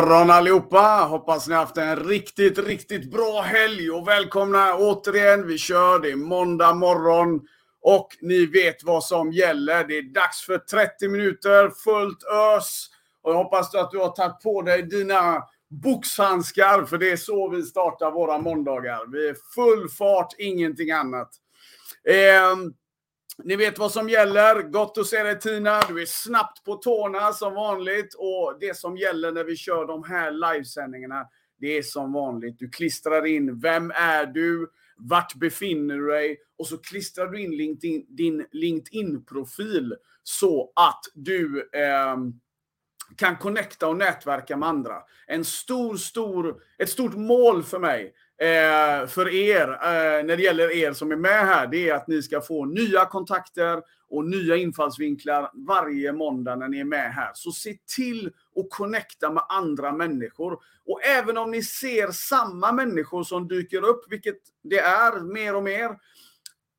Morgon allihopa! Hoppas ni haft en riktigt, riktigt bra helg och välkomna återigen. Vi kör, det är måndag morgon och ni vet vad som gäller. Det är dags för 30 minuter fullt ös. Och jag hoppas att du har tagit på dig dina boxhandskar för det är så vi startar våra måndagar. Vi är full fart, ingenting annat. Eh, ni vet vad som gäller. Gott att se dig Tina. Du är snabbt på tårna som vanligt. Och det som gäller när vi kör de här livesändningarna, det är som vanligt. Du klistrar in, vem är du? Vart befinner du dig? Och så klistrar du in LinkedIn, din LinkedIn-profil så att du eh, kan connecta och nätverka med andra. En stor, stor, ett stort mål för mig eh, för er, eh, när det gäller er som är med här, det är att ni ska få nya kontakter och nya infallsvinklar varje måndag när ni är med här. Så se till att connecta med andra människor. Och även om ni ser samma människor som dyker upp, vilket det är mer och mer,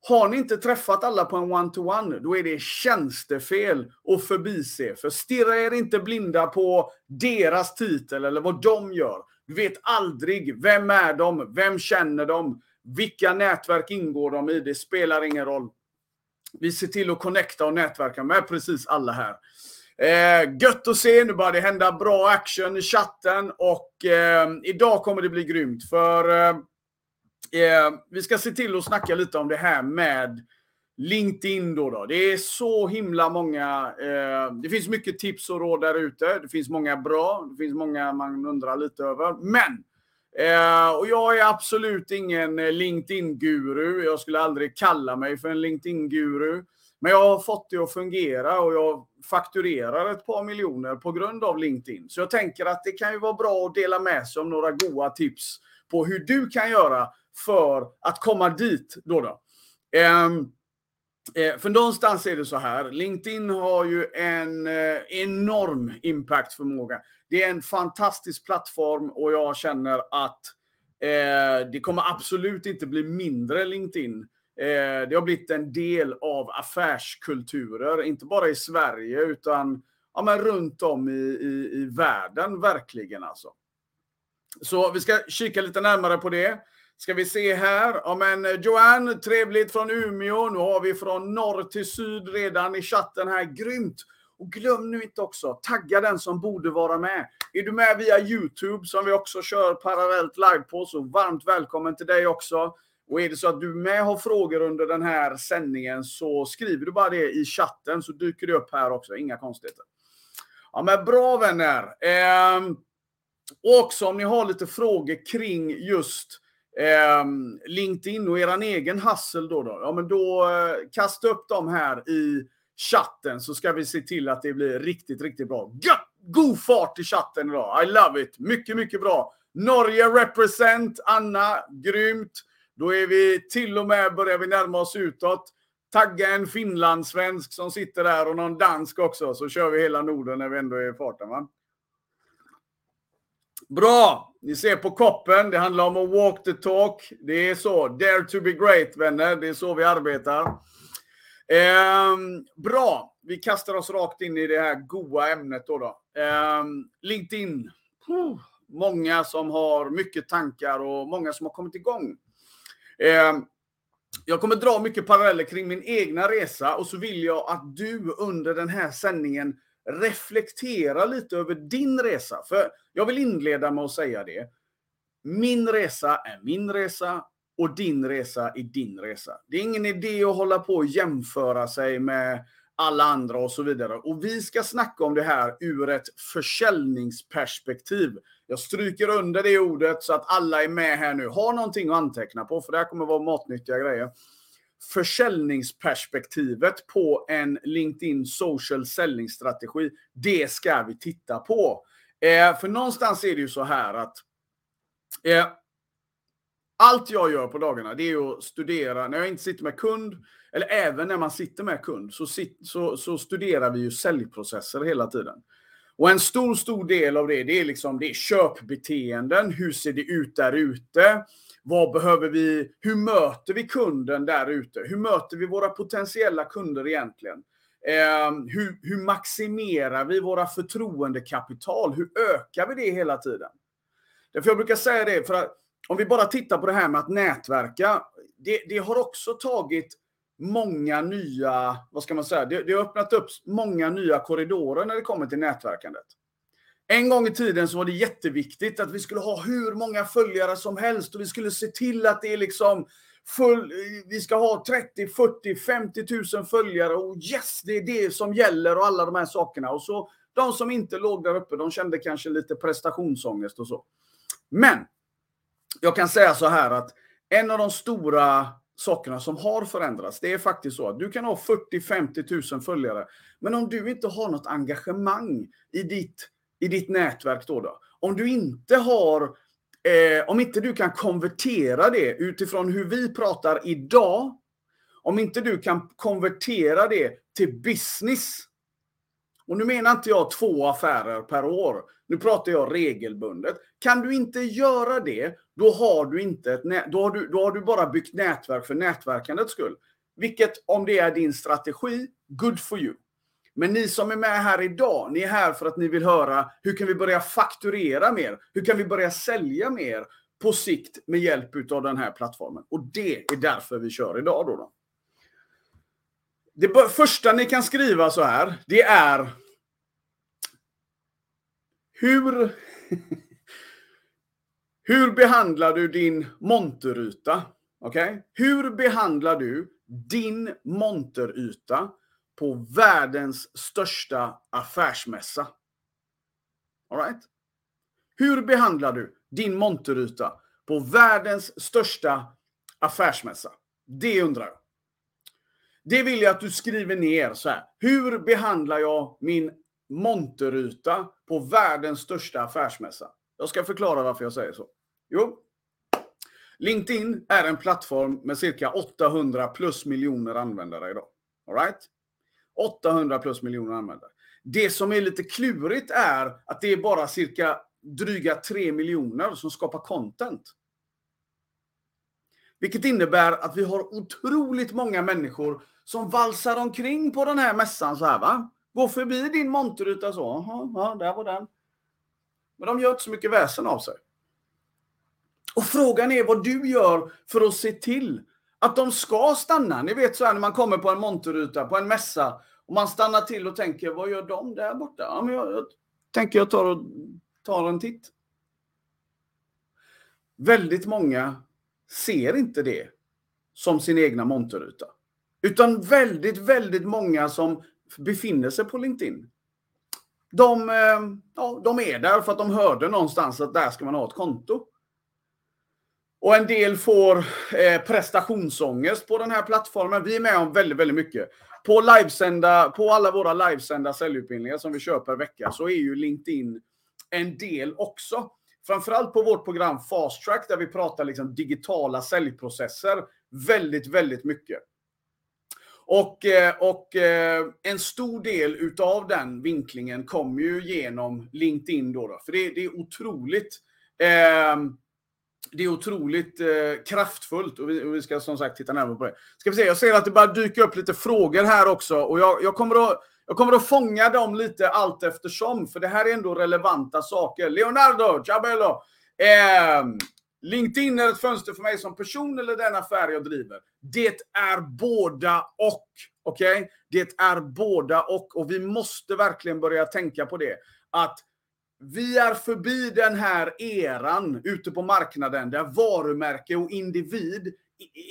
har ni inte träffat alla på en one-to-one, då är det tjänstefel att förbise. För stirra er inte blinda på deras titel eller vad de gör. Du vet aldrig, vem är de? Vem känner de? Vilka nätverk ingår de i? Det spelar ingen roll. Vi ser till att connecta och nätverka med precis alla här. Eh, gött att se, nu börjar det hända bra action i chatten och eh, idag kommer det bli grymt för eh, eh vi ska se till att snacka lite om det här med LinkedIn då, då. Det är så himla många. Eh, det finns mycket tips och råd där ute. Det finns många bra. Det finns många man undrar lite över. Men eh, och jag är absolut ingen eh, LinkedIn-guru. Jag skulle aldrig kalla mig för en LinkedIn-guru. Men jag har fått det att fungera och jag fakturerar ett par miljoner på grund av LinkedIn. Så jag tänker att det kan ju vara bra att dela med sig av några goda tips på hur du kan göra för att komma dit. Då då. Um, Eh, för någonstans är det så här, LinkedIn har ju en eh, enorm impactförmåga. Det är en fantastisk plattform och jag känner att eh, det kommer absolut inte bli mindre LinkedIn. Eh, det har blivit en del av affärskulturer, inte bara i Sverige utan ja, men runt om i, i, i världen verkligen alltså. Så vi ska kika lite närmare på det. Ska vi se här. Ja, men eh, Joanne, trevligt från Umeå. Nu har vi från norr till syd redan i chatten här. Grymt! Och glöm nu inte också, tagga den som borde vara med. Är du med via Youtube som vi också kör parallellt live på, så varmt välkommen till dig också. Och är det så att du med har frågor under den här sändningen så skriver du bara det i chatten så dyker det upp här också. Inga konstigheter. Ja men bra vänner. Eh, och också om ni har lite frågor kring just eh, LinkedIn och eran egen hassel då, då, ja men då eh, kasta upp dem här i chatten så ska vi se till att det blir riktigt, riktigt bra. God fart i chatten idag. I love it. Mycket, mycket bra. Norge represent. Anna, grymt. Då är vi till och med, börjar vi närma oss utåt. Tagga en finlandssvensk som sitter där och någon dansk också, så kör vi hela Norden när vi ändå är i farten. Va? Bra! Ni ser på koppen, det handlar om att walk the talk. Det är så. Dare to be great, vänner. Det är så vi arbetar. Eh, bra! Vi kastar oss rakt in i det här goa ämnet då. då. Eh, LinkedIn. Puh. Många som har mycket tankar och många som har kommit igång. Eh, jag kommer dra mycket paralleller kring min egna resa och så vill jag att du under den här sändningen reflektera lite över din resa. För jag vill inleda med att säga det. Min resa är min resa och din resa är din resa. Det är ingen idé att hålla på och jämföra sig med alla andra och så vidare. Och vi ska snacka om det här ur ett försäljningsperspektiv. Jag stryker under det ordet så att alla är med här nu. Ha någonting att anteckna på, för det här kommer vara matnyttiga grejer försäljningsperspektivet på en LinkedIn social säljningsstrategi. Det ska vi titta på. Eh, för någonstans är det ju så här att eh, allt jag gör på dagarna det är att studera. När jag inte sitter med kund, eller även när man sitter med kund, så, så, så studerar vi ju säljprocesser hela tiden. Och en stor, stor del av det, det är liksom det är köpbeteenden. Hur ser det ut där ute? Vad behöver vi? Hur möter vi kunden där ute? Hur möter vi våra potentiella kunder egentligen? Eh, hur, hur maximerar vi våra förtroendekapital? Hur ökar vi det hela tiden? Därför jag brukar säga det, för att om vi bara tittar på det här med att nätverka. Det, det har också tagit många nya, vad ska man säga, det, det har öppnat upp många nya korridorer när det kommer till nätverkandet. En gång i tiden så var det jätteviktigt att vi skulle ha hur många följare som helst och vi skulle se till att det är liksom full, vi ska ha 30, 40, 50 000 följare och yes, det är det som gäller och alla de här sakerna. Och så de som inte låg där uppe, de kände kanske lite prestationsångest och så. Men jag kan säga så här att en av de stora sakerna som har förändrats, det är faktiskt så att du kan ha 40-50 000 följare, men om du inte har något engagemang i ditt, i ditt nätverk då, då om du inte har eh, om inte du kan konvertera det utifrån hur vi pratar idag, om inte du kan konvertera det till business. Och nu menar inte jag två affärer per år. Nu pratar jag regelbundet. Kan du inte göra det, då har du, inte ett då har du, då har du bara byggt nätverk för nätverkandets skull. Vilket, om det är din strategi, good for you. Men ni som är med här idag, ni är här för att ni vill höra hur kan vi börja fakturera mer? Hur kan vi börja sälja mer på sikt med hjälp av den här plattformen? Och det är därför vi kör idag. Då, då. Det första ni kan skriva så här, det är hur, hur behandlar du din monteryta? Okay? Hur behandlar du din monteryta på världens största affärsmässa. All right? Hur behandlar du din monteryta på världens största affärsmässa? Det undrar jag. Det vill jag att du skriver ner så här. Hur behandlar jag min monteryta på världens största affärsmässa? Jag ska förklara varför jag säger så. Jo, LinkedIn är en plattform med cirka 800 plus miljoner användare idag. All right? 800 plus miljoner användare. Det som är lite klurigt är att det är bara cirka dryga 3 miljoner som skapar content. Vilket innebär att vi har otroligt många människor som valsar omkring på den här mässan så här va. Går förbi din monterruta så. Aha, ja, där var den. Men de gör inte så mycket väsen av sig. Och frågan är vad du gör för att se till att de ska stanna. Ni vet så här när man kommer på en monterruta, på en mässa och man stannar till och tänker, vad gör de där borta? Ja, men jag, jag tänker jag tar, och, tar en titt. Väldigt många ser inte det som sin egna monterruta. Utan väldigt, väldigt många som befinner sig på LinkedIn. De, eh, ja, de är där för att de hörde någonstans att där ska man ha ett konto. Och en del får eh, prestationsångest på den här plattformen. Vi är med om väldigt, väldigt mycket. På, livesända, på alla våra livesända säljutbildningar som vi kör per vecka så är ju LinkedIn en del också. Framförallt på vårt program Fast Track där vi pratar liksom digitala säljprocesser väldigt, väldigt mycket. Och, eh, och eh, en stor del utav den vinklingen kommer ju genom LinkedIn då. då för det, det är otroligt eh, det är otroligt eh, kraftfullt och vi, och vi, ska som sagt titta närmare på det. Ska vi se, jag ser att det börjar dyka upp lite frågor här också och jag, jag, kommer att, jag kommer att fånga dem lite allt eftersom för det här är ändå relevanta saker. Leonardo, Ciabello. Eh, LinkedIn är ett fönster för mig som person eller den affär jag driver. Det är båda och. Okej? Okay? Det är båda och. Och vi måste verkligen börja tänka på det. Att vi är förbi den här eran ute på marknaden där varumärke och individ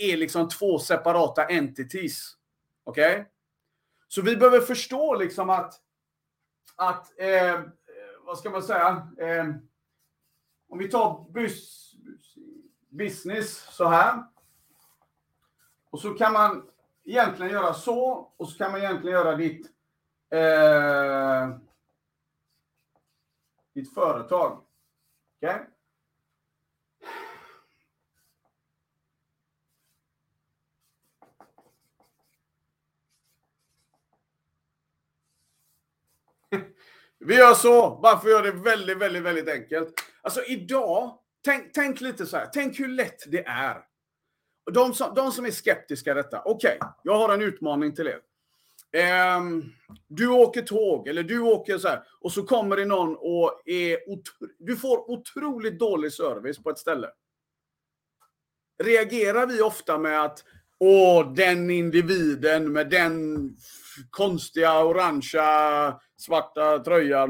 är liksom två separata entities. Okej? Okay? Så vi behöver förstå liksom att, att eh, vad ska man säga? Eh, om vi tar bus, business så här. Och så kan man egentligen göra så och så kan man egentligen göra ditt eh, ditt företag. Okej? Okay? Vi gör så, bara för att göra det väldigt, väldigt, väldigt enkelt. Alltså idag, tänk, tänk lite så här, tänk hur lätt det är. De som, de som är skeptiska detta, okej, okay, jag har en utmaning till er. Um, du åker tåg eller du åker så här och så kommer det någon och är du får otroligt dålig service på ett ställe. Reagerar vi ofta med att åh, den individen med den konstiga orangea svarta tröjan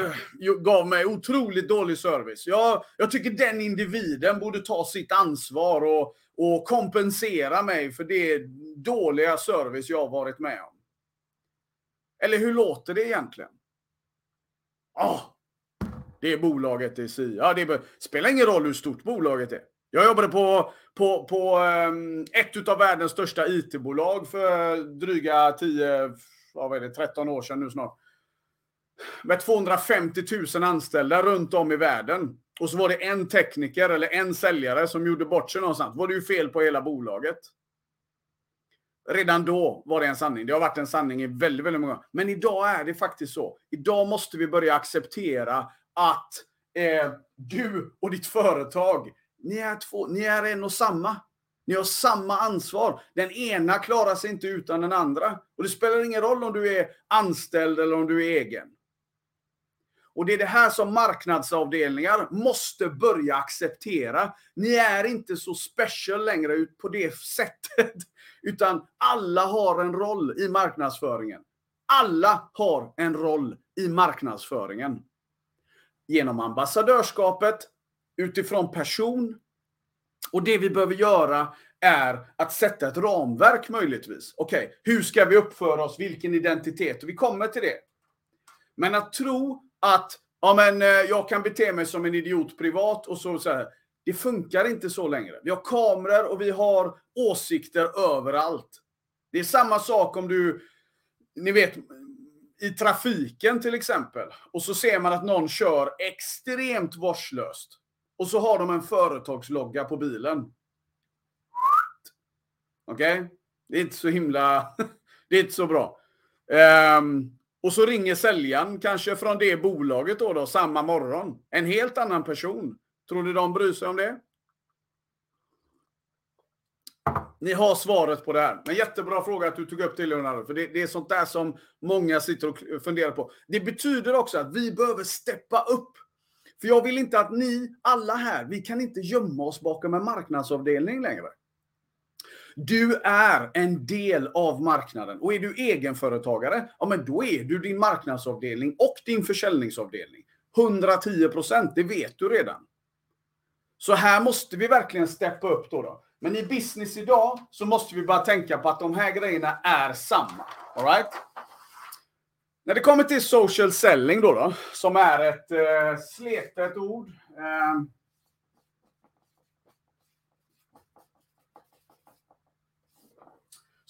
uh, gav mig otroligt dålig service. Jag, jag tycker den individen borde ta sitt ansvar och, och kompensera mig för det dåliga service jag varit med om. Eller hur låter det egentligen? Ah, det är bolaget i si. Ja, det spelar ingen roll hur stort bolaget är. Jag jobbade på, på, på ehm, ett av världens största IT-bolag för dryga 10, vad är det, 13 år sedan nu snart. Med 250 000 anställda runt om i världen. Och så var det en tekniker eller en säljare som gjorde bort sig någonstans. Var det ju fel på hela bolaget. Redan då var det en sanning. Det har varit en sanning i väldigt, väldigt många Men idag är det faktiskt så. Idag måste vi börja acceptera att eh, du och ditt företag, ni är, två, ni är en och samma. Ni har samma ansvar. Den ena klarar sig inte utan den andra. Och det spelar ingen roll om du är anställd eller om du är egen. Och det är det här som marknadsavdelningar måste börja acceptera. Ni är inte så special längre ut på det sättet. Utan alla har en roll i marknadsföringen. Alla har en roll i marknadsföringen. Genom ambassadörskapet, utifrån person. Och det vi behöver göra är att sätta ett ramverk möjligtvis. Okej, okay, hur ska vi uppföra oss? Vilken identitet? Och vi kommer till det. Men att tro att ja, men, eh, jag kan bete mig som en idiot privat och så, så här. Det funkar inte så längre. Vi har kameror och vi har åsikter överallt. Det är samma sak om du, ni vet, i trafiken till exempel. Och så ser man att någon kör extremt vårdslöst. Och så har de en företagslogga på bilen. Okej? Okay? Det är inte så himla... det är inte så bra. Um, och så ringer säljaren, kanske från det bolaget då, då, samma morgon. En helt annan person. Tror du de bryr sig om det? Ni har svaret på det här. Men jättebra fråga att du tog upp det Leonardo. För det, det, är sånt där som många sitter och funderar på. Det betyder också att vi behöver steppa upp. För jag vill inte att ni, alla här, vi kan inte gömma oss bakom en marknadsavdelning längre. Du är en del av marknaden. Och är du egenföretagare, ja men då är du din marknadsavdelning och din försäljningsavdelning. 110 procent, det vet du redan. Så här måste vi verkligen steppa upp då, då. Men i business idag så måste vi bara tänka på att de här grejerna är samma. All right? När det kommer till social selling då, då som är ett eh, sletet ord. Eh,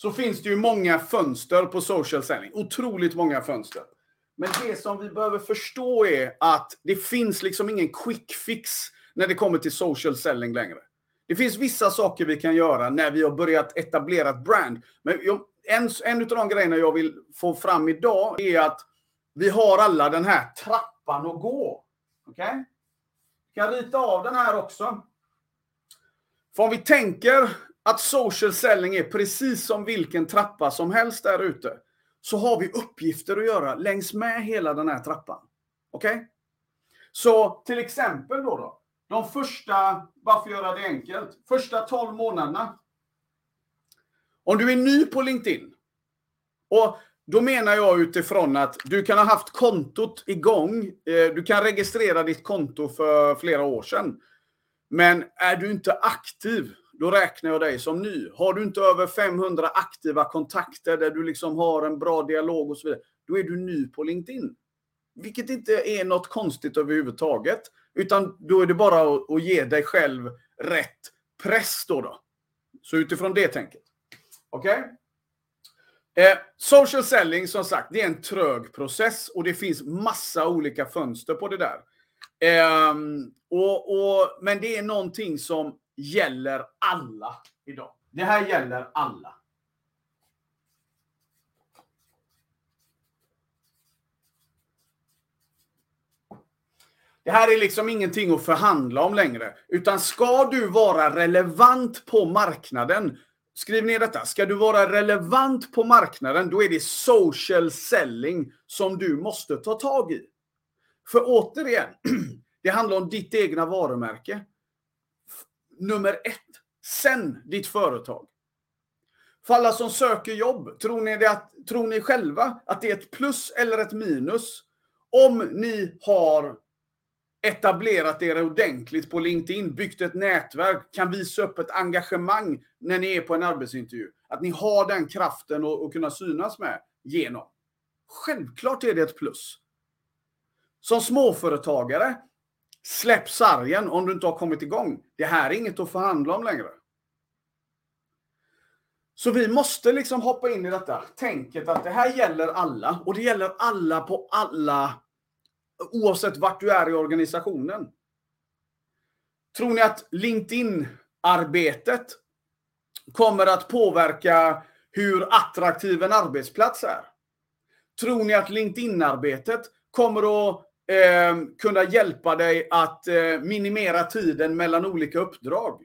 så finns det ju många fönster på social selling. Otroligt många fönster. Men det som vi behöver förstå är att det finns liksom ingen quick fix när det kommer till social selling längre. Det finns vissa saker vi kan göra när vi har börjat etablera ett brand. Men en, en av de grejerna jag vill få fram idag är att vi har alla den här trappan att gå. Okej? Okay? kan rita av den här också. För om vi tänker att social selling är precis som vilken trappa som helst där ute, så har vi uppgifter att göra längs med hela den här trappan. Okej? Okay? Så till exempel då, då, de första, varför göra det enkelt, första 12 månaderna. Om du är ny på LinkedIn, och då menar jag utifrån att du kan ha haft kontot igång, eh, du kan registrera ditt konto för flera år sedan. Men är du inte aktiv då räknar jag dig som ny. Har du inte över 500 aktiva kontakter där du liksom har en bra dialog och så vidare, då är du ny på LinkedIn. Vilket inte är något konstigt överhuvudtaget. Utan då är det bara att, att ge dig själv rätt press då. då. Så utifrån det tänket. Okej? Okay? Eh, social selling, som sagt, det är en trög process och det finns massa olika fönster på det där. Eh, och, och, men det är någonting som gäller alla idag. Det här gäller alla. Det här är liksom ingenting att förhandla om längre. Utan ska du vara relevant på marknaden skriv ner detta. Ska du vara relevant på marknaden, då är det social selling som du måste ta tag i. För återigen, det handlar om ditt egna varumärke. Nummer ett. Sen ditt företag. För alla som söker jobb, tror ni, det att, tror ni själva att det är ett plus eller ett minus om ni har etablerat er ordentligt på LinkedIn, byggt ett nätverk, kan visa upp ett engagemang när ni är på en arbetsintervju. Att ni har den kraften att kunna synas med genom. Självklart är det ett plus. Som småföretagare, släpp sargen om du inte har kommit igång. Det här är inget att förhandla om längre. Så vi måste liksom hoppa in i detta tänket att det här gäller alla och det gäller alla på alla oavsett vart du är i organisationen. Tror ni att LinkedIn-arbetet kommer att påverka hur attraktiv en arbetsplats är? Tror ni att LinkedIn-arbetet kommer att eh, kunna hjälpa dig att eh, minimera tiden mellan olika uppdrag?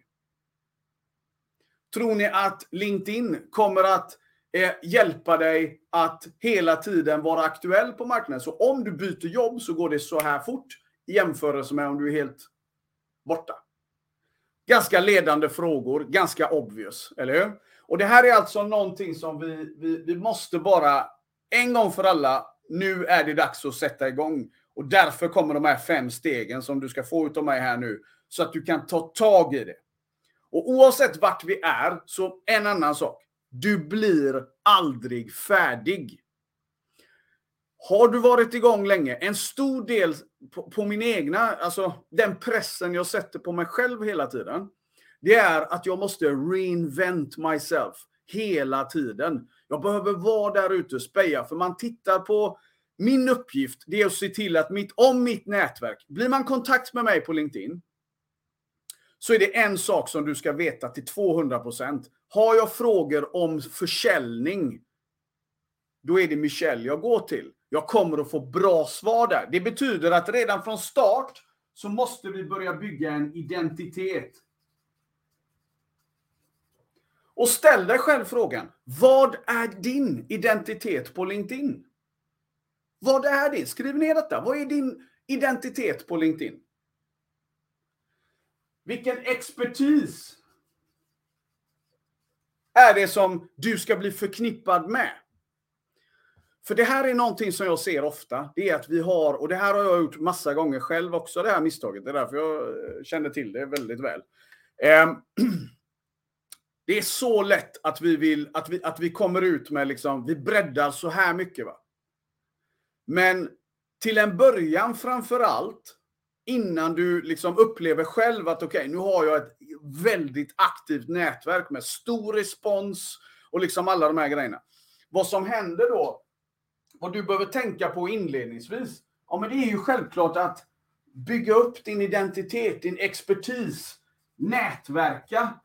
Tror ni att LinkedIn kommer att eh, hjälpa dig att hela tiden vara aktuell på marknaden? Så om du byter jobb så går det så här fort i jämförelse med om du är helt borta. Ganska ledande frågor, ganska obvious, eller hur? Och det här är alltså någonting som vi, vi, vi måste bara en gång för alla, nu är det dags att sätta igång. Och därför kommer de här fem stegen som du ska få utav mig här nu, så att du kan ta tag i det. Och oavsett vart vi är, så en annan sak. Du blir aldrig färdig. Har du varit igång länge, en stor del på, på, min egna, alltså den pressen jag sätter på mig själv hela tiden, det är att jag måste reinvent myself hela tiden. Jag behöver vara där ute och speja, för man tittar på min uppgift, det är att se till att mitt, om mitt nätverk, blir man kontakt med mig på LinkedIn, så är det en sak som du ska veta till 200 procent. Har jag frågor om försäljning, då är det Michelle jag går till. Jag kommer att få bra svar där. Det betyder att redan från start så måste vi börja bygga en identitet. Och ställ dig själv frågan, vad är din identitet på LinkedIn? Vad är det? Skriv ner detta. Vad är din identitet på LinkedIn? Vilken expertis är det som du ska bli förknippad med? För det här är någonting som jag ser ofta. Det är att vi har, och det här har jag gjort massa gånger själv också, det här misstaget. Det är därför jag eh, känner till det väldigt väl. Ehm, det är så lätt att vi vill, att vi, att vi kommer ut med liksom, vi breddar så här mycket. va. Men till en början framför allt innan du liksom upplever själv att okej, okay, nu har jag ett väldigt aktivt nätverk med stor respons och liksom alla de här grejerna. Vad som händer då, vad du behöver tänka på inledningsvis, ja men det är ju självklart att bygga upp din identitet, din expertis, nätverka.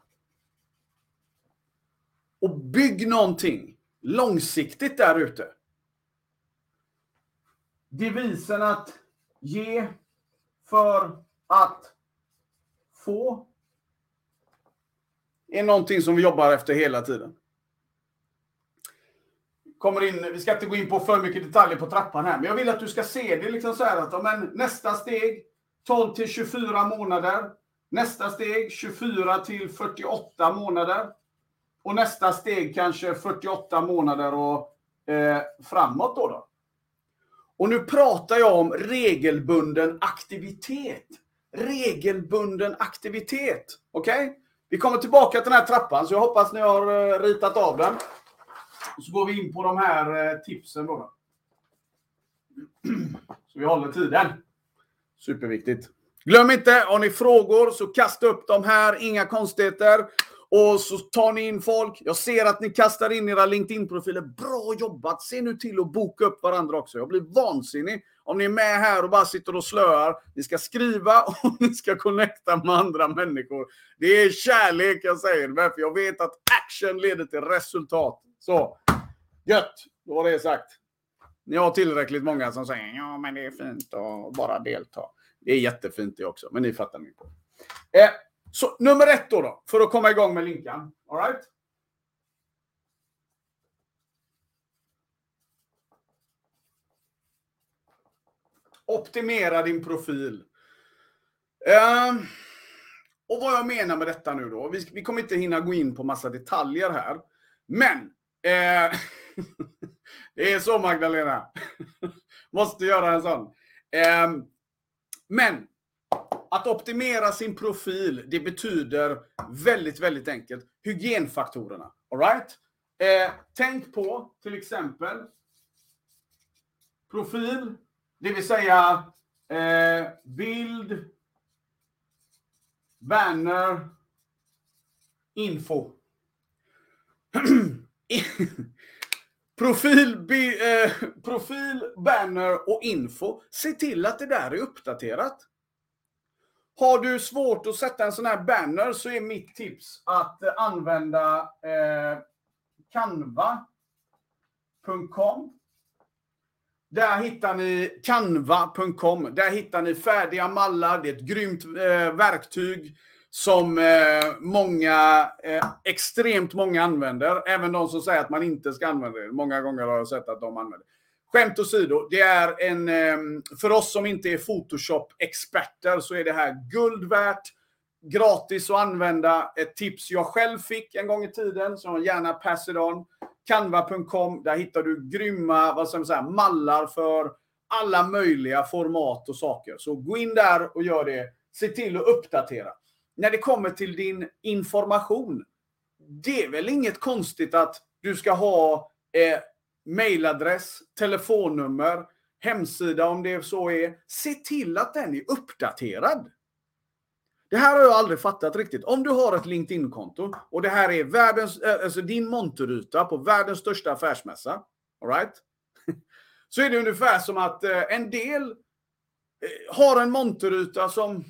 Och bygg någonting långsiktigt där ute. Devisen att ge för att få är någonting som vi jobbar efter hela tiden. Kommer in, vi ska inte gå in på för mycket detaljer på trappan här, men jag vill att du ska se det liksom så här att men, nästa steg 12 till 24 månader. Nästa steg 24 till 48 månader. Och nästa steg kanske 48 månader och eh, framåt då. då. Och nu pratar jag om regelbunden aktivitet. Regelbunden aktivitet. Okej? Okay? Vi kommer tillbaka till den här trappan, så jag hoppas ni har eh, ritat av den. Så går vi in på de här eh, tipsen då. Så vi håller tiden. Superviktigt. Glöm inte, har ni frågor så kasta upp dem här, inga konstigheter. Och så tar ni in folk. Jag ser att ni kastar in era LinkedIn-profiler. Bra jobbat! Se nu till att boka upp varandra också. Jag blir vansinnig om ni är med här och bara sitter och slöar. Ni ska skriva och ni ska connecta med andra människor. Det är kärlek jag säger, för jag vet att action leder till resultat. Så, gött! Då var det sagt. Ni har tillräckligt många som säger ja, men det är fint att bara delta. Det är jättefint det också, men ni fattar min på. Eh, så nummer ett då, då för att komma igång med linkan. All right? Optimera din profil. Eh, och vad jag menar med detta nu då. Vi, vi, kommer inte hinna gå in på massa detaljer här. Men. Eh, det är så Magdalena. Måste göra en sån. Eh, men att optimera sin profil, det betyder väldigt, väldigt enkelt hygienfaktorerna. All right? Eh, tänk på till exempel profil, det vill säga eh, bild, banner, info. profil, bi, eh, profil, banner och info. Se till att det där är uppdaterat. Har du svårt att sätta en sån här banner så är mitt tips att använda eh, canva.com. Där hittar ni canva.com. Där hittar ni färdiga mallar. Det är ett grymt eh, verktyg som eh, många, eh, extremt många använder. Även de som säger att man inte ska använda det. Många gånger har jag sett att de använder det. Skämt åsido, det är en, ehm, för oss som inte är Photoshop-experter så är det här guld värt. Gratis att använda. Ett tips jag själv fick en gång i tiden, som jag gärna pass it on. Canva.com, där hittar du grymma vad ska man säga, mallar för alla möjliga format och saker. Så gå in där och gör det. Se till att uppdatera. När det kommer till din information, det är väl inget konstigt att du ska ha eh, mailadress, telefonnummer, hemsida om det så är. Se till att den är uppdaterad. Det här har jag aldrig fattat riktigt. Om du har ett LinkedIn-konto och det här är världens, eh, alltså din monterruta på världens största affärsmässa. All right? Så är det ungefär som att eh, en del eh, har en monterruta som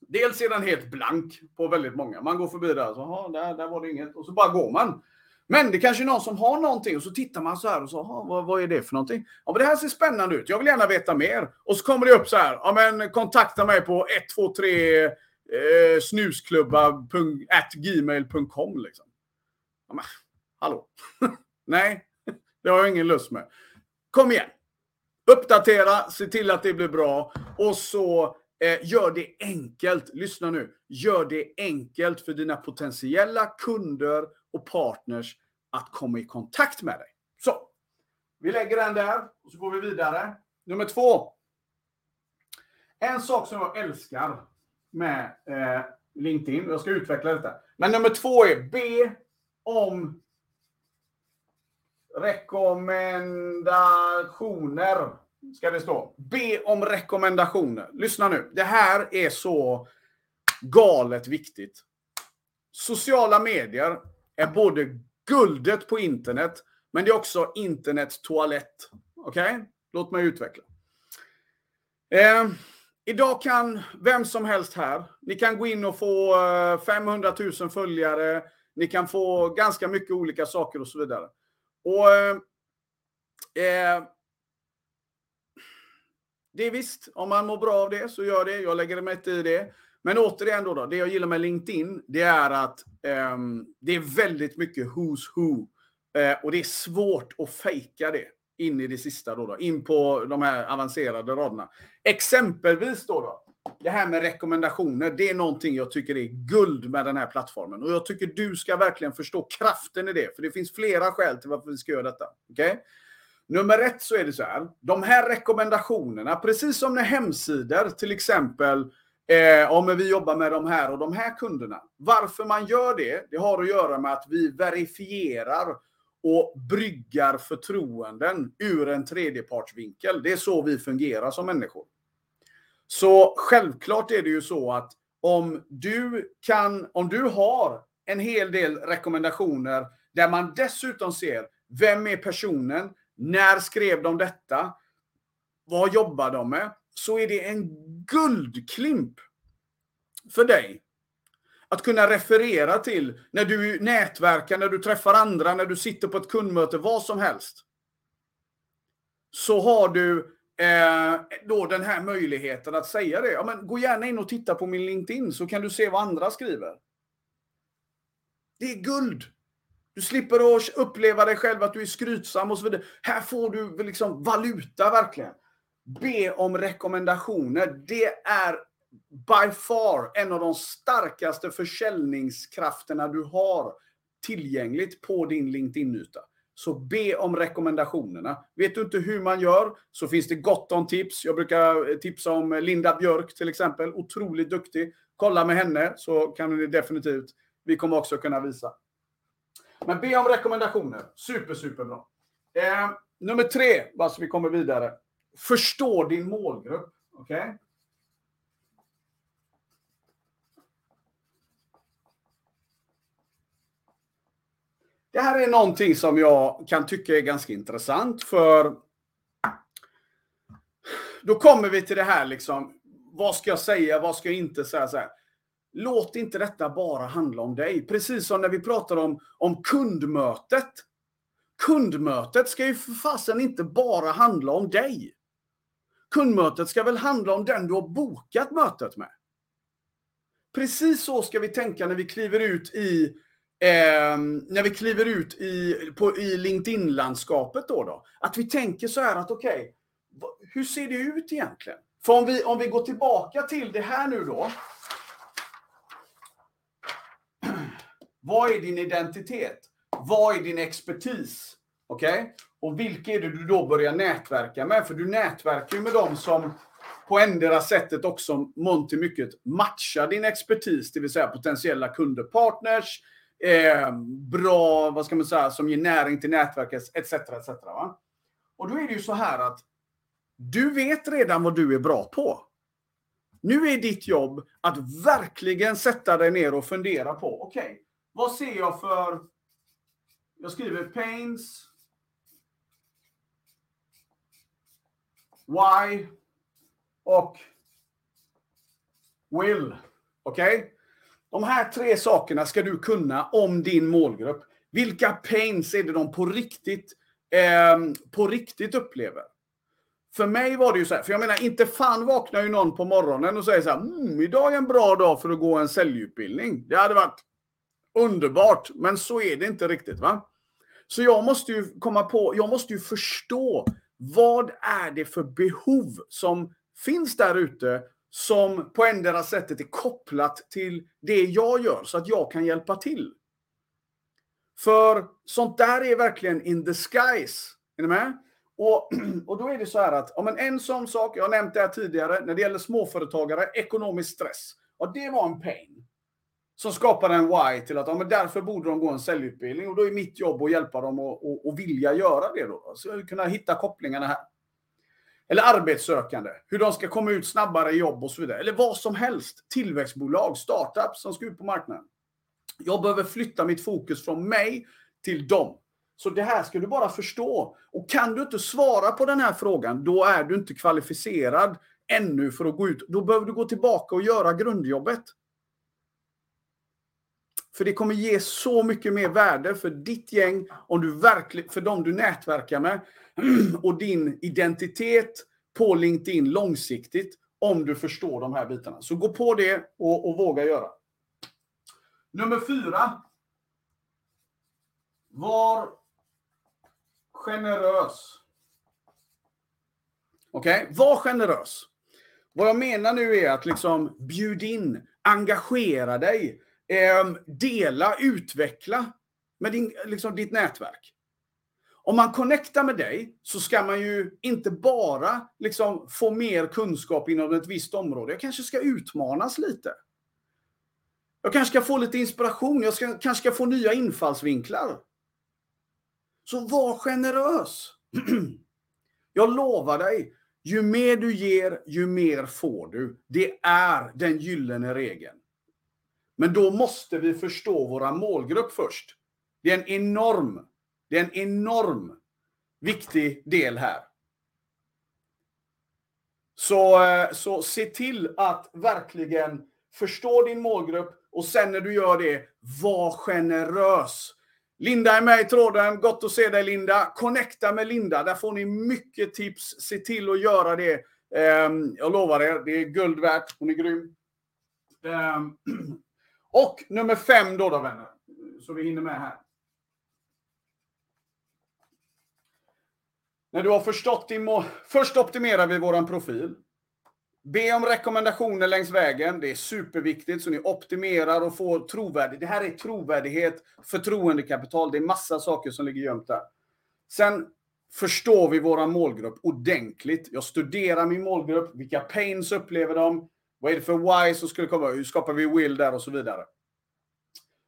Dels är den helt blank på väldigt många. Man går förbi där och så, där, där var det inget. Och så bara går man. Men det kanske är någon som har någonting och så tittar man så här och så, vad, vad är det för någonting? Ja, men det här ser spännande ut. Jag vill gärna veta mer. Och så kommer det upp så här, ja men kontakta mig på 123 eh, snusklubba.gmail.com liksom. Ja, men, hallå? Nej, det har jag ingen lust med. Kom igen! Uppdatera, se till att det blir bra och så eh, gör det enkelt. Lyssna nu. Gör det enkelt för dina potentiella kunder och partners att komma i kontakt med dig. Så, vi lägger den där och så går vi vidare. Nummer två. En sak som jag älskar med eh, LinkedIn, jag ska utveckla detta. Men nummer två är be om rekommendationer. Ska det stå. Be om rekommendationer. Lyssna nu. Det här är så galet viktigt. Sociala medier är både guldet på internet, men det är också internets toalett. Okej? Okay? Låt mig utveckla. Eh, idag kan vem som helst här, ni kan gå in och få eh, 500 000 följare, ni kan få ganska mycket olika saker och så vidare. Och eh, eh Det är visst, om man mår bra av det så gör det. Jag lägger mig inte i det. Men återigen då, då, det jag gillar med LinkedIn, det är att um, det är väldigt mycket who's who. Uh, och det är svårt att fejka det in i det sista då, då, in på de här avancerade raderna. Exempelvis då, då, det här med rekommendationer, det är någonting jag tycker är guld med den här plattformen. Och jag tycker du ska verkligen förstå kraften i det, för det finns flera skäl till varför vi ska göra detta. Okay? Nummer ett så är det så här, de här rekommendationerna, precis som när hemsidor till exempel Eh, om vi jobbar med de här och de här kunderna. Varför man gör det, det har att göra med att vi verifierar och bryggar förtroenden ur en tredjepartsvinkel. Det är så vi fungerar som människor. Så självklart är det ju så att om du kan, om du har en hel del rekommendationer där man dessutom ser vem är personen, när skrev de detta, vad jobbar de med? Så är det en guldklimp för dig att kunna referera till när du nätverkar, när du träffar andra, när du sitter på ett kundmöte, vad som helst. Så har du eh, då den här möjligheten att säga det. Ja, men gå gärna in och titta på min LinkedIn så kan du se vad andra skriver. Det är guld. Du slipper att uppleva dig själv att du är skrytsam och så vidare. Här får du liksom valuta verkligen be om rekommendationer. Det är by far en av de starkaste försäljningskrafterna du har tillgängligt på din LinkedIn-yta. Så be om rekommendationerna. Vet du inte hur man gör så finns det gott om tips. Jag brukar eh, tipsa om Linda Björk till exempel. Otroligt duktig. Kolla med henne så kan ni definitivt. Vi kommer också kunna visa. Men be om rekommendationer. Super, superbra. Eh, nummer tre, bara så vi kommer vidare. Förstå din målgrupp. Okej? Okay? Det här är någonting som jag kan tycka är ganska intressant för då kommer vi till det här liksom. Vad ska jag säga? Vad ska jag inte säga? Så här. Låt inte detta bara handla om dig. Precis som när vi pratar om, om kundmötet. Kundmötet ska ju för fasen inte bara handla om dig. Kundmötet ska väl handla om den du har bokat mötet med. Precis så ska vi tänka när vi kliver ut i eh, när vi kliver ut i, på, i LinkedIn-landskapet då, då. Att vi tänker så här att okej, okay, hur ser det ut egentligen? För om vi, om vi går tillbaka till det här nu då. Vad är din identitet? Vad är din expertis? Okej? Okay? Och vilka är det du då börjar nätverka med? För du nätverkar ju med dem som på ändra sättet också mångt till mycket matchar din expertis, det vill säga potentiella kunder, partners, eh, bra, vad ska man säga, som ger näring till nätverket, etc. etc. Va? Och då är det ju så här att du vet redan vad du är bra på. Nu är ditt jobb att verkligen sätta dig ner och fundera på, okej, okay, vad ser jag för... Jag skriver pains, why och will. Okej? Okay? De här tre sakerna ska du kunna om din målgrupp. Vilka pains är det de på riktigt, eh, på riktigt upplever? För mig var det ju så här, för jag menar inte fan vaknar ju någon på morgonen och säger så här, mm, idag är en bra dag för att gå en säljutbildning. Det hade varit underbart, men så är det inte riktigt va. Så jag måste ju komma på, jag måste ju förstå vad är det för behov som finns där ute som på endera sättet är kopplat till det jag gör så att jag kan hjälpa till. För sånt där är verkligen in the skies. Är ni med? Och, och då är det så här att, om en, en sån sak, jag har nämnt det här tidigare, när det gäller småföretagare, ekonomisk stress. Ja, det var en pain. Som skapar en why till att, ja, men därför borde de gå en säljutbildning. Och då är mitt jobb att hjälpa dem att och, och vilja göra det då. Så kunna hitta kopplingarna här. Eller arbetssökande, hur de ska komma ut snabbare i jobb och så vidare. Eller vad som helst. Tillväxtbolag, startups som ska ut på marknaden. Jag behöver flytta mitt fokus från mig till dem. Så det här ska du bara förstå. Och kan du inte svara på den här frågan, då är du inte kvalificerad ännu för att gå ut. Då behöver du gå tillbaka och göra grundjobbet. För det kommer ge så mycket mer värde för ditt gäng, om du verkligen, för de du nätverkar med och din identitet på LinkedIn långsiktigt om du förstår de här bitarna. Så gå på det och, och våga göra. Nummer fyra. Var generös. Okej, okay? var generös. Vad jag menar nu är att liksom bjud in, engagera dig, Ehm, dela, utveckla med din, liksom ditt nätverk. Om man connectar med dig så ska man ju inte bara liksom få mer kunskap inom ett visst område. Jag kanske ska utmanas lite. Jag kanske ska få lite inspiration. Jag ska, kanske ska få nya infallsvinklar. Så var generös. Jag lovar dig, ju mer du ger, ju mer får du. Det är den gyllene regeln. Men då måste vi förstå våra målgrupp först. Det är en enorm det är en enorm viktig del här. Så, eh, så se till att verkligen förstå din målgrupp och sen när du gör det, var generös. Linda är med i tråden. Gott att se dig Linda. Connecta med Linda. Där får ni mycket tips. Se till att göra det. Ehm, jag lovar er, det är guld värt. Hon är grym. Ehm, Och nummer fem då, då vänner. Så vi hinner med här. När du har förstått din mål. Först optimerar vi våran profil. Be om rekommendationer längs vägen. Det är superviktigt så ni optimerar och får trovärdighet. Det här är trovärdighet, förtroendekapital. Det är massa saker som ligger gömt där. Sen förstår vi våran målgrupp ordentligt. Jag studerar min målgrupp. Vilka pains upplever de? Vad är det för why som skulle komma? Hur skapar vi will där och så vidare.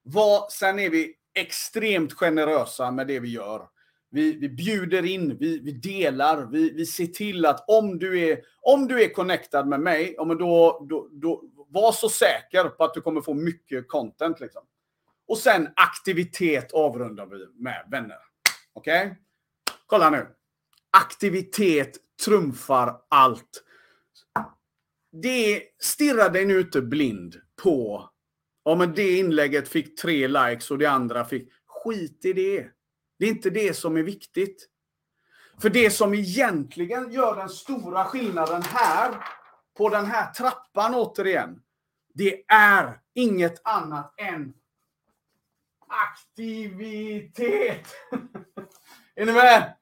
Vad, sen är vi extremt generösa med det vi gör. Vi, vi bjuder in, vi, vi delar, vi, vi ser till att om du är, om du är connectad med mig, ja, men då, då, då, var så säker på att du kommer få mycket content. Liksom. Och sen aktivitet avrundar vi med vänner. Okej? Okay? Kolla nu. Aktivitet trumfar allt. Det stirrar dig nu inte blind på Ja, men det inlägget fick tre likes och det andra fick... Skit i det. Det är inte det som är viktigt. För det som egentligen gör den stora skillnaden här, på den här trappan återigen, det är inget annat än aktivitet. är ni med?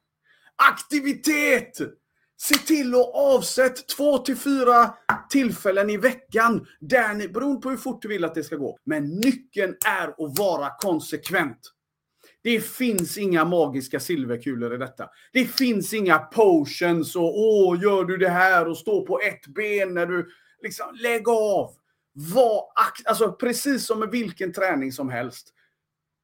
Aktivitet! Se till att avsätta två till fyra tillfällen i veckan, där ni, beroende på hur fort du vill att det ska gå. Men nyckeln är att vara konsekvent. Det finns inga magiska silverkulor i detta. Det finns inga potions och åh, gör du det här och stå på ett ben när du... Liksom, lägg av! Var alltså precis som med vilken träning som helst.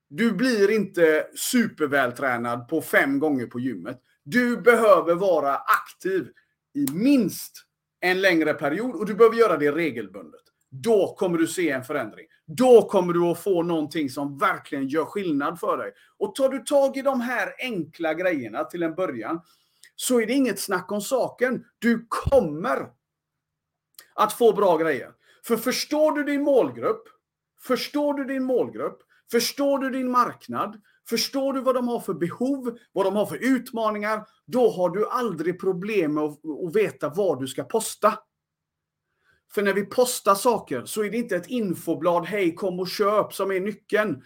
Du blir inte supervältränad på fem gånger på gymmet. Du behöver vara aktiv i minst en längre period och du behöver göra det regelbundet. Då kommer du se en förändring. Då kommer du att få någonting som verkligen gör skillnad för dig. Och tar du tag i de här enkla grejerna till en början så är det inget snack om saken. Du kommer att få bra grejer. För förstår du din målgrupp, förstår du din målgrupp, förstår du din marknad, Förstår du vad de har för behov, vad de har för utmaningar, då har du aldrig problem med att, veta vad du ska posta. För när vi postar saker så är det inte ett infoblad, hej kom och köp, som är nyckeln.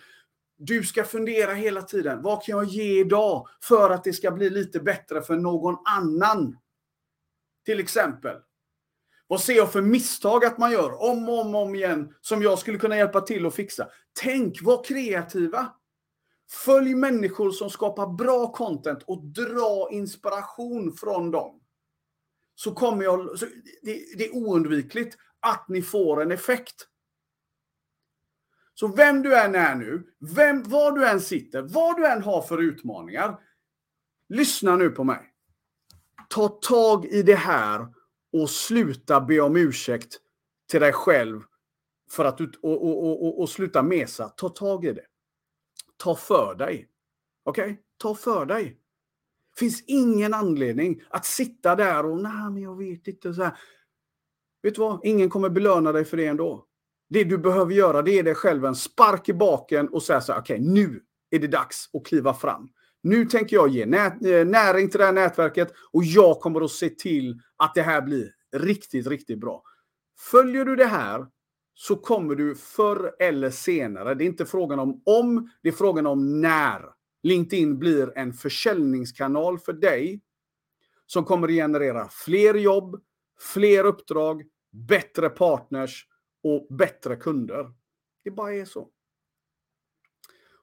Du ska fundera hela tiden, vad kan jag ge idag för att det ska bli lite bättre för någon annan? Till exempel. Vad ser jag för misstag att man gör om och om, om igen som jag skulle kunna hjälpa till att fixa? Tänk, var kreativa. Följ människor som skapar bra content och dra inspiration från dem. Så kommer jag... Så det, det är oundvikligt att ni får en effekt. Så vem du än är nu, vem, var du än sitter, vad du än har för utmaningar. Lyssna nu på mig. Ta tag i det här och sluta be om ursäkt till dig själv för att du, och, och, och, och sluta mesa. Ta tag i det ta för dig. Okej? Okay? Ta för dig. finns ingen anledning att sitta där och nej, men jag vet inte. Så här. Vet du vad? Ingen kommer belöna dig för det ändå. Det du behöver göra det är dig själv en spark i baken och säga så här, okej, okay, nu är det dags att kliva fram. Nu tänker jag ge eh, näring till det här nätverket och jag kommer att se till att det här blir riktigt, riktigt bra. Följer du det här så kommer du förr eller senare, det är inte frågan om om, det är frågan om när. LinkedIn blir en försäljningskanal för dig som kommer att generera fler jobb, fler uppdrag, bättre partners och bättre kunder. Det bara är så.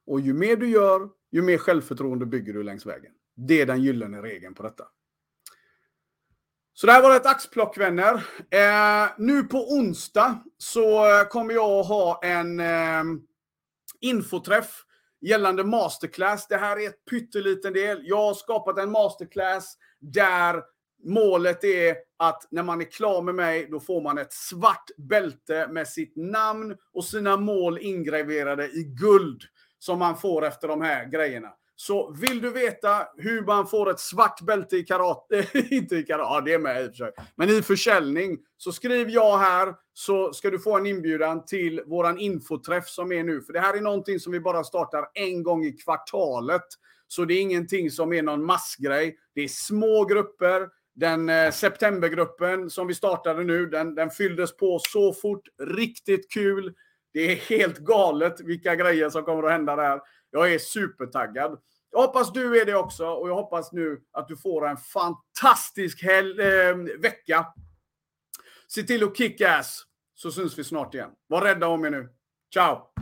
Och ju mer du gör, ju mer självförtroende bygger du längs vägen. Det är den gyllene regeln på detta. Så det här var ett axplock vänner. Eh, nu på onsdag så eh, kommer jag att ha en eh, infoträff gällande masterclass. Det här är ett pytteliten del. Jag har skapat en masterclass där målet är att när man är klar med mig, då får man ett svart bälte med sitt namn och sina mål ingraverade i guld som man får efter de här grejerna. Så vill du veta hur man får ett svart bälte i karate, inte i karate, ja det är med i och för sig, men i försäljning, så skriv ja här så ska du få en inbjudan till våran infoträff som är nu. För det här är någonting som vi bara startar en gång i kvartalet. Så det är ingenting som är någon massgrej. Det är små grupper. Den eh, septembergruppen som vi startade nu, den, den fylldes på så fort. Riktigt kul. Det är helt galet vilka grejer som kommer att hända där. Jag är supertaggad. Jag hoppas du är det också och jag hoppas nu att du får en fantastisk hel- eh, vecka. Se till att kick ass så syns vi snart igen. Var rädda om er nu. Ciao!